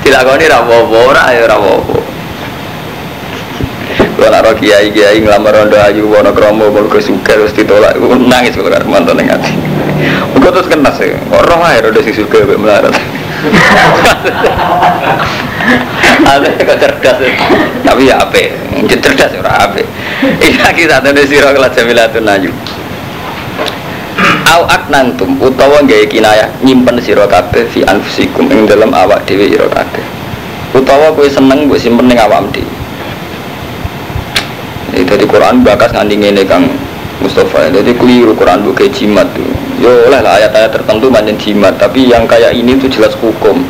tidak kau ini rapopo, ora ya rapopo. Kalau nak kiai kiai ngelamar rondo ayu wono kromo kalau kesuka terus ditolak, gue nangis kalau kan mantan yang hati. Gue terus kena sih, orang aja rondo si suka be melarat. Ada kok cerdas, tapi ya apa? Cerdas ora apa? Iya kita ada sirah kelas jamilatun ayu. Au aknantum utawa gawe kinayah nyimpen sira kabeh fi anfusikum ing dalam awak dhewe sira kabeh. Utawa kowe seneng mbok simpen ning awakmu dhewe. Ini dari Quran bakas nganti ngene Kang Mustafa. Jadi keliru Quran bukan jimat tuh. Yo oleh lah ayat-ayat tertentu banyak jimat, tapi yang kayak ini tuh jelas hukum.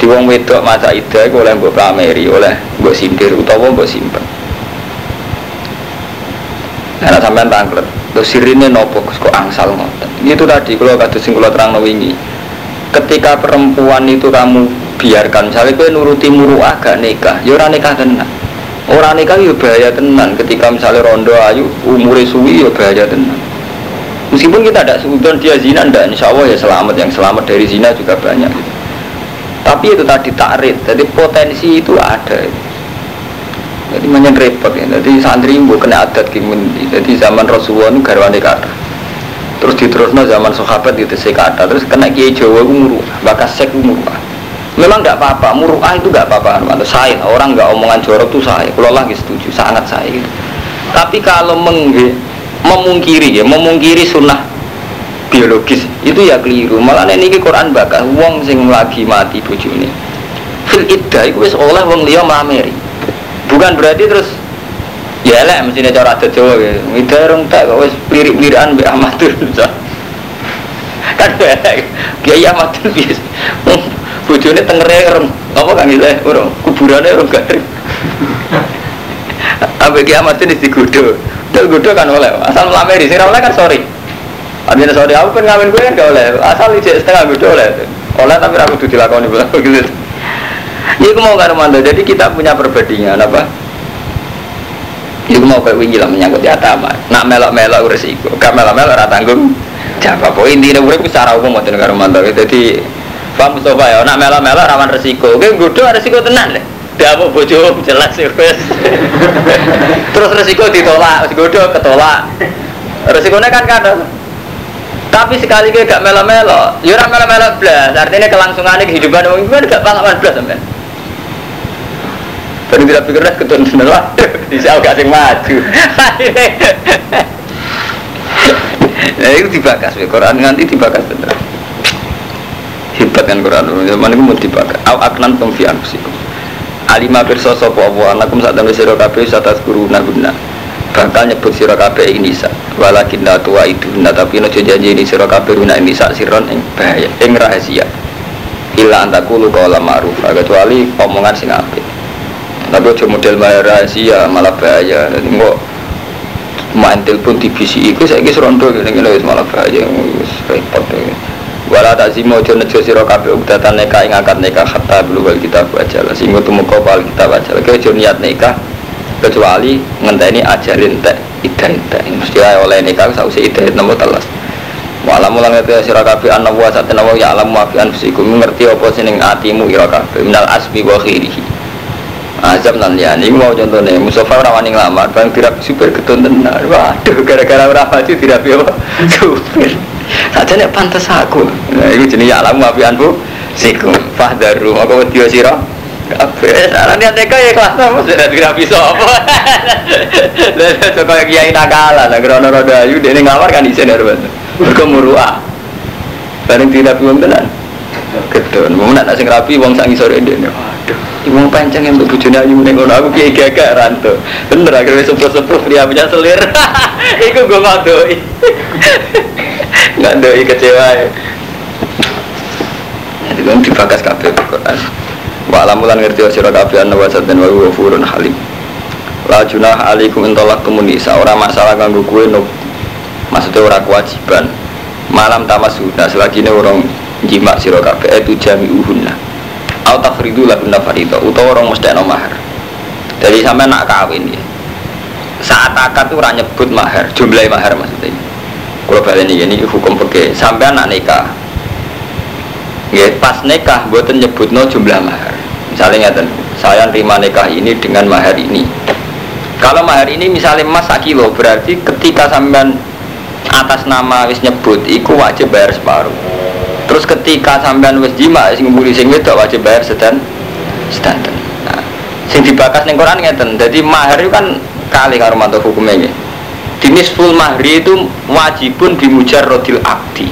Di wong wedok masa ida oleh mbok prameri, oleh mbok sindir utawa mbok simpen. Nah, sampean tangklet. Terus sirine nopo kok angsal ngoten. Itu tadi kalau kata sing kula terangno wingi. Ketika perempuan itu kamu biarkan, misalnya kowe nuruti muruah gak nikah, ya ora nikah tenan. Ora nikah ya bahaya tenan ketika misalnya rondo ayu umure suwi ya bahaya tenan. Meskipun kita tidak seudon dia zina, tidak insya Allah ya selamat. Yang selamat dari zina juga banyak. Tapi itu tadi takrit, jadi potensi itu ada. Jadi banyak repot ya. Jadi santri ibu kena adat kimun. Jadi zaman Rasulullah itu garwane kata. Terus diterusno zaman sahabat itu kata. Terus kena kiai Jawa itu muruh, bakas sek muruh. Memang tidak apa-apa, muruah itu tidak apa-apa. Saya, orang nggak omongan jorok itu saya. Kalau lagi setuju, sangat saya. Gitu. Tapi kalau mengge, memungkiri ya, memungkiri sunnah biologis itu ya keliru. Malah ini Quran bakal wong sing lagi mati ini. Fil iddah itu oleh wong liya mameri. Bukan berarti terus ya lah mestinya cara adat Jawa ya. Ida rong tak kok wis plirik-plirikan mbek amatur. kan kiai amatur biasa. Bojone tengere orang apa kan gitu orang kuburannya orang garing. Apa kiamat ini digodo Del godo kan oleh asal melamari sing oleh kan sorry. Artinya sorry aku kan ngawin gue kan gak oleh. Asal ijek setengah godo oleh. Oleh tapi aku tuh dilakoni gitu Ya aku mau karo manda jadi kita punya perbandingan apa Ya aku mau kayak wingi lah menyangkut di atama nak melok-melok resiko gak melok-melok tanggung jawab apa intinya urip secara umum mau karo manda jadi Pak Mustafa ya, nak mela-mela rawan resiko. Oke, gudo resiko tenan deh. Dia mau bojo jelas ya wes. Terus resiko ditolak, gudo ketolak. Resikonya kan kan. Tapi sekali ke gak melo-melo, ya ora melo-melo blas. Artinya kelangsungan kehidupan orang itu gak pengalaman blas sampean. Tadi tidak pikir dah ketun lah, di sini gak sing maju. Nah itu dibakas, Quran nganti dibakas bener hebat kan Quran zaman itu mau dibakar au aknan tum fi anfusikum alima pirsa sapa apa anakum sak tembe sira kabeh satas guru naguna bakal nyebut sira kabeh ini sa walakin la tua itu nah tapi no janji ini sira kabeh guna ini sak siron ing bahaya ing rahasia illa antakulu qala ma'ruf kecuali omongan sing apik tapi aja model rahasia malah bahaya. Jadi kok main telepon di BCI itu saya kira rondo gini gini malah bahaya repot ya. Wala tak zimo jo nejo siro kabe ubdatan neka ing akad neka hatta bulu wal kita baca lah sehingga tuh muka wal kita baca lah kau niat neka kecuali ngenteni ajarin teh ida ida mesti oleh neka sausi ida nomor telas. Walau mulang itu siro kabe an nawa saat nawa ya alam mafi anfusikum. Apa seneng atimu iro kabe minal asbi wa khirihi azam nan ya ini mau contohnya Mustafa rawani ngelamar bang tidak super ketun tenar waduh gara-gara ora maju tidak apa super Saja nek pantas aku. Nah, jenis ya alamu api anfu sikum. Fahdaru maka wedi sira. Kabeh saran niat teka ya kelas sama sudah tidak bisa apa. Lah kok kiai nakalan, nek rono roda ayu dene ngamar kan isin ya Ruben. Mergo murua. Bareng tidak belum tenan. Gedon, mau nak sing rapi wong sak ngisore ndekne. Waduh, wong pancen yang bojone ayu ning aku kiai gagak ranto. Bener akhirnya sepuh-sepuh dia punya selir. Iku gue ngadoi. Nggak doi kecewa ya. Itu kan dibakas kabeh Quran wa alamulan ngerti wa sira kabeh anna wa dan wa ghafurun halim. La junah alaikum intolak kemunisa ora masalah kanggo kowe no maksudnya ora kewajiban. Malam tamasuna selagi ini orang jima sira kabeh itu jami uhunna au tafridu lahunna farida utawa orang mesti ana mahar. Jadi sampai nak kawin ya. Saat akad tuh ora nyebut mahar jumlah mahar maksudnya. Kalau balik ini ini hukum pergi sampai anak nikah ya pas nikah buatan nyebut no jumlah mahar. Misalnya ngeten saya terima nikah ini dengan mahar ini. Kalau mahar ini misalnya emas kilo berarti ketika sampean atas nama wis nyebut iku wajib bayar separuh terus ketika sampean wis jima sing nguburi sing wedok wajib bayar sedan sedan nah, sing dibakas ning Quran ngeten jadi mahar itu kan kali karo mantuk hukumnya Dinis full mahri itu wajibun bimujar rodil akdi.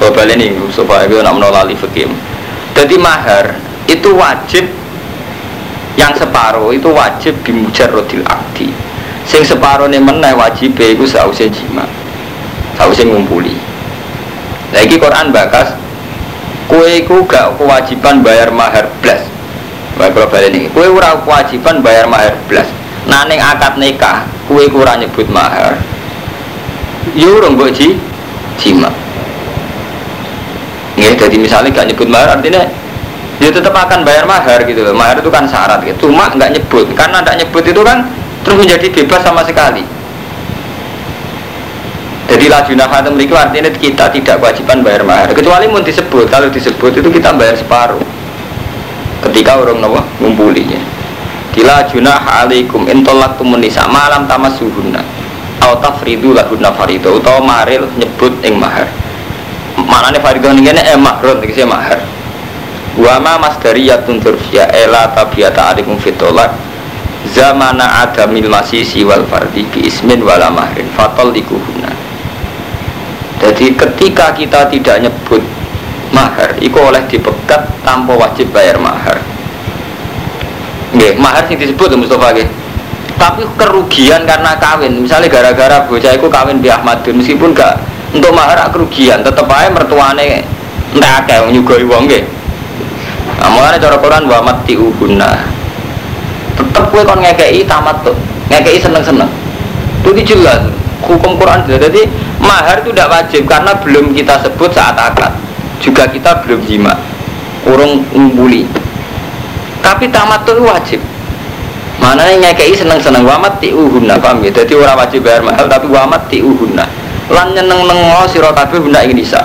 Oh balik supaya gue nak menolak fikih. Jadi mahar itu wajib yang separuh itu wajib bimujar rodil akdi. Sing separuh nih mana wajib itu sausnya jima, sausnya ngumpuli. Lagi Quran bakas kue ku gak kewajiban bayar mahar blas. Baik kalau balik nih, kue ora kewajiban bayar mahar blas nah neng akad nikah kue kurang nyebut mahar. Yurung ya, ji jima jadi misalnya gak nyebut mahar artinya ya tetap akan bayar mahar gitu loh. Mahar itu kan syarat gitu. Cuma nggak nyebut karena nggak nyebut itu kan terus menjadi bebas sama sekali Jadi lajuna khatam itu artinya kita tidak kewajiban bayar mahar. Kecuali mau disebut, kalau disebut itu kita bayar separuh. Ketika orang nawa ngumpulinya Dila junah alaikum intolak tumunisa malam tamas suhuna Au tafridu lahunna farido Atau maril nyebut ing mahar. Mana nih farido ini eh mahrun, ini mahar. Wama mas dari yatun turfia ela tabiata alikum fitolak Zamana adamil masisi wal fardi bi ismin wala mahrin fatol dikuhuna jadi ketika kita tidak nyebut mahar, itu oleh dipegat tanpa wajib bayar mahar. Nggih, mahar sing disebut Mustafa nggih. Tapi kerugian karena kawin, misalnya gara-gara bocah itu kawin di Ahmadun, meskipun gak untuk mahar kerugian, tetep aja mertuane entek akeh nyugoi wong nggih. Nah, mulane cara Quran wa mati uhunna. Tetep kowe kon ngekeki tamat tuh, ngekeki seneng-seneng. Itu jelas hukum Quran jadi mahar itu tidak wajib karena belum kita sebut saat akad. Juga kita belum jima urung ngumpuli. Tapi tamat itu wajib. Mana yang ngekei seneng seneng wamat ti uhunna paham ya? Jadi orang wajib bayar mahal tapi wamat ti uhunna. Lan nyeneng nengo siro kabeh benda ini bisa.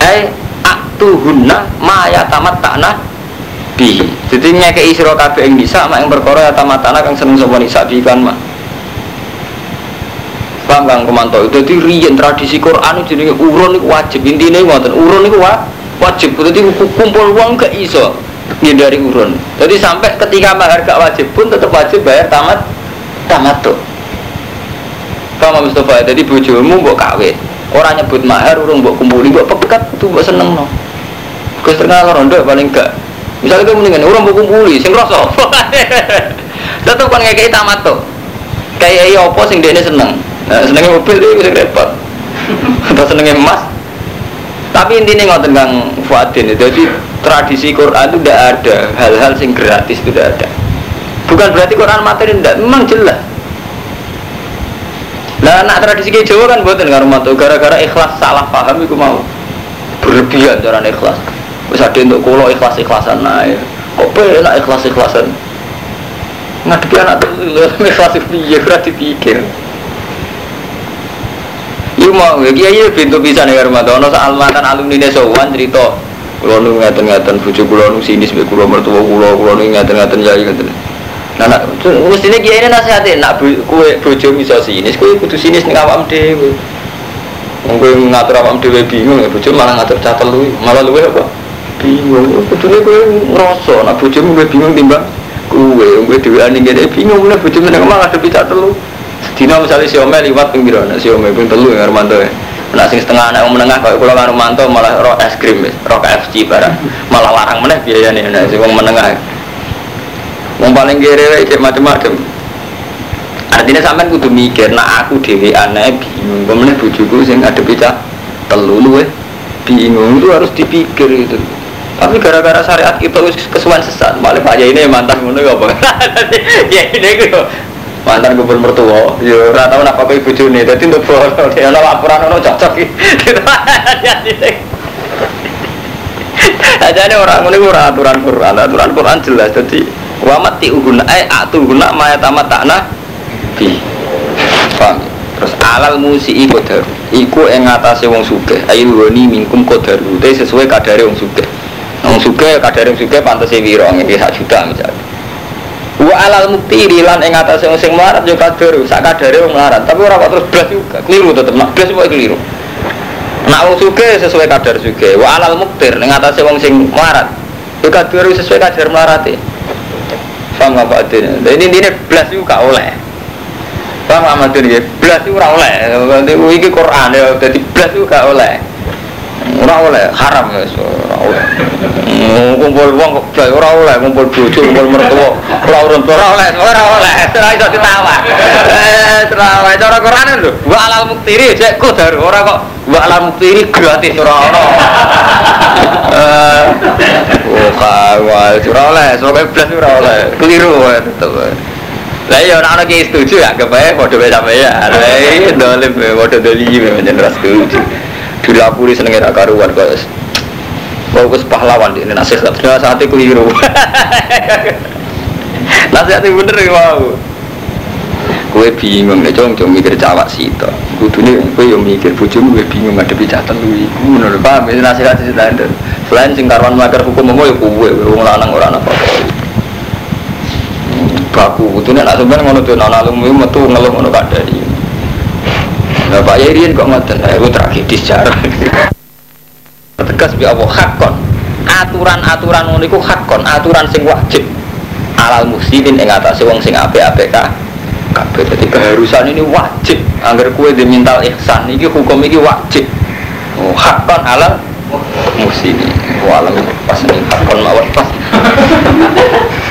Eh aktuhunna maya tamat takna bi jadi ngekei siro kabeh yang bisa mak yang berkoro ya tamat tanah kang seneng sopo nisa kan mah Paham Kang Komanto? Jadi riyen tradisi Quran itu jadi urun itu wajib. Intinya ngoten, urun itu wajib. Jadi kumpul uang ke iso dari urun. Jadi sampai ketika mahar gak wajib pun tetap wajib bayar tamat tamat tuh. Paham Mustafa? Jadi bojomu mbok kawin. Orang nyebut mahar urung mbok kumpuli mbok pekat tuh mbok seneng no. Gus terkenal rondo paling gak. Misalnya kamu mendingan orang mbok kumpuli sing rasa. Tetep kan ngekei tamat tuh. Kayak apa sing dia seneng. Nah, senengnya mobil itu bisa repot. Atau senengnya emas. Tapi intinya nggak tentang Fuadin Jadi tradisi Quran itu tidak ada hal-hal sing gratis itu tidak ada. Bukan berarti Quran materi tidak, memang jelas. Nah, anak tradisi kayak Jawa kan buatan karo mantu gara-gara ikhlas salah paham itu mau berlebihan cara ikhlas. Bisa ada untuk kulo ikhlas ikhlasan naik. Kok enak ikhlas ikhlasan? Ngadepi anak tuh ikhlas piye berarti pikir. Mau ya kiai pintu bisa nih rumah ono soal mantan alumni nih sowan cerita kulo nu ngaten ngaten bujuk kulo nu sini sebagai kulo mertua kulo kulo nu ngaten ngaten jadi ngaten. Nah, nak mestinya kiai ini nasihatin nak kue bojo bisa sini, kue kudu sini nih awam dewi. Mungkin ngatur awam dewi bingung ya bojo malah ngatur catel lu, malah lu apa? Bingung. Kudu nih kue ngerosok, nak bojo gue bingung timbang kue, dewi aning gede bingung, nih bojo meneng malah ada catel lu. Dino misalnya si Ome liwat pinggir, nah si Ome pun telu ya Romanto ya. Nah sing setengah anak menengah kalau pulau kan malah roh es krim, roh KFC barang, malah larang meneh biaya nih, nah si wong menengah. Wong paling kiri cek macam-macam. Artinya sampean kudu mikir, nah aku dewi aneh bingung, kemudian bujuku sing ada bisa telu lu bingung itu harus dipikir itu. Tapi gara-gara syariat kita kesuwan sesat, malah pak ini mantan ngono apa? Ya ini gue mantan kumpul mertua ya ora tau nak pakai bojone dadi untuk bono dia ana laporan ono cocok iki. Aja orang ini orang aturan Quran. Aturan Quran jelas jadi wa mati uguna eh atu guna maya tamat takna bi. Paham? Terus alal musi iku daru iku yang ngatasi wong suge ayu woni mingkum kodaru itu sesuai kadare wong suge wong suge kadare wong suge pantas wiro ini sak juta misalnya Wa alal muktiri lan ing atase wong sing melarat yo kadur, sak kadare wong melarat. Tapi ora kok terus blas juga. Keliru tetep nak blas kok keliru. Nak wong suge sesuai kadar suge. Wa alal muktir ing atase wong sing melarat. Yo kadur sesuai kadar melarate. Paham apa artinya? Ini ini blas juga oleh. Paham apa artinya? Blas juga oleh. Iki Quran ya, jadi blas juga oleh. Ora oleh, haram ya, ora oleh. Kumpul wong kok ora oleh, kumpul bojo, kumpul mertua, ora urun ora oleh, ora oleh. Ora iso ditawar. Eh, ora cara Quran lho. Wa alal muktiri cek kodar ora kok wa alal muktiri gratis ora ono. Eh. Oh, kawal ora oleh, sok blas ora oleh. Keliru tetep. Lah ya ora ana ki setuju ya, kebae padha wae sampe ya. Lah iki dolim padha dolim menjen ras setuju dilapuri senengnya tak karuan guys Mau gue pahlawan ini nasihat nasihatnya keliru nasihatnya bener ya mau Kue bingung nek cung cung mikir cawak sito. Kudune kue yo mikir bojomu kue bingung ngadepi jatan kuwi. Ngono lho paham ya nasihat standar. Selain sing makar hukum mau yo kue wong lanang ora ana apa Baku kudune nek sampean ngono tuh ana lumu metu ngeluh ngono kadari. Lah Pak Yerian kok ngoten, aku tragedis jarang. Tegas bi Allah hakon. Aturan-aturan ngono iku hakon, aturan sing wajib. Alal muslimin ing atase wong sing apik-apik ka kabeh dadi keharusan ini wajib agar kue dimintal ihsan iki hukum iki wajib oh, hakon alal muslimin walam pas ini hakon mawon pas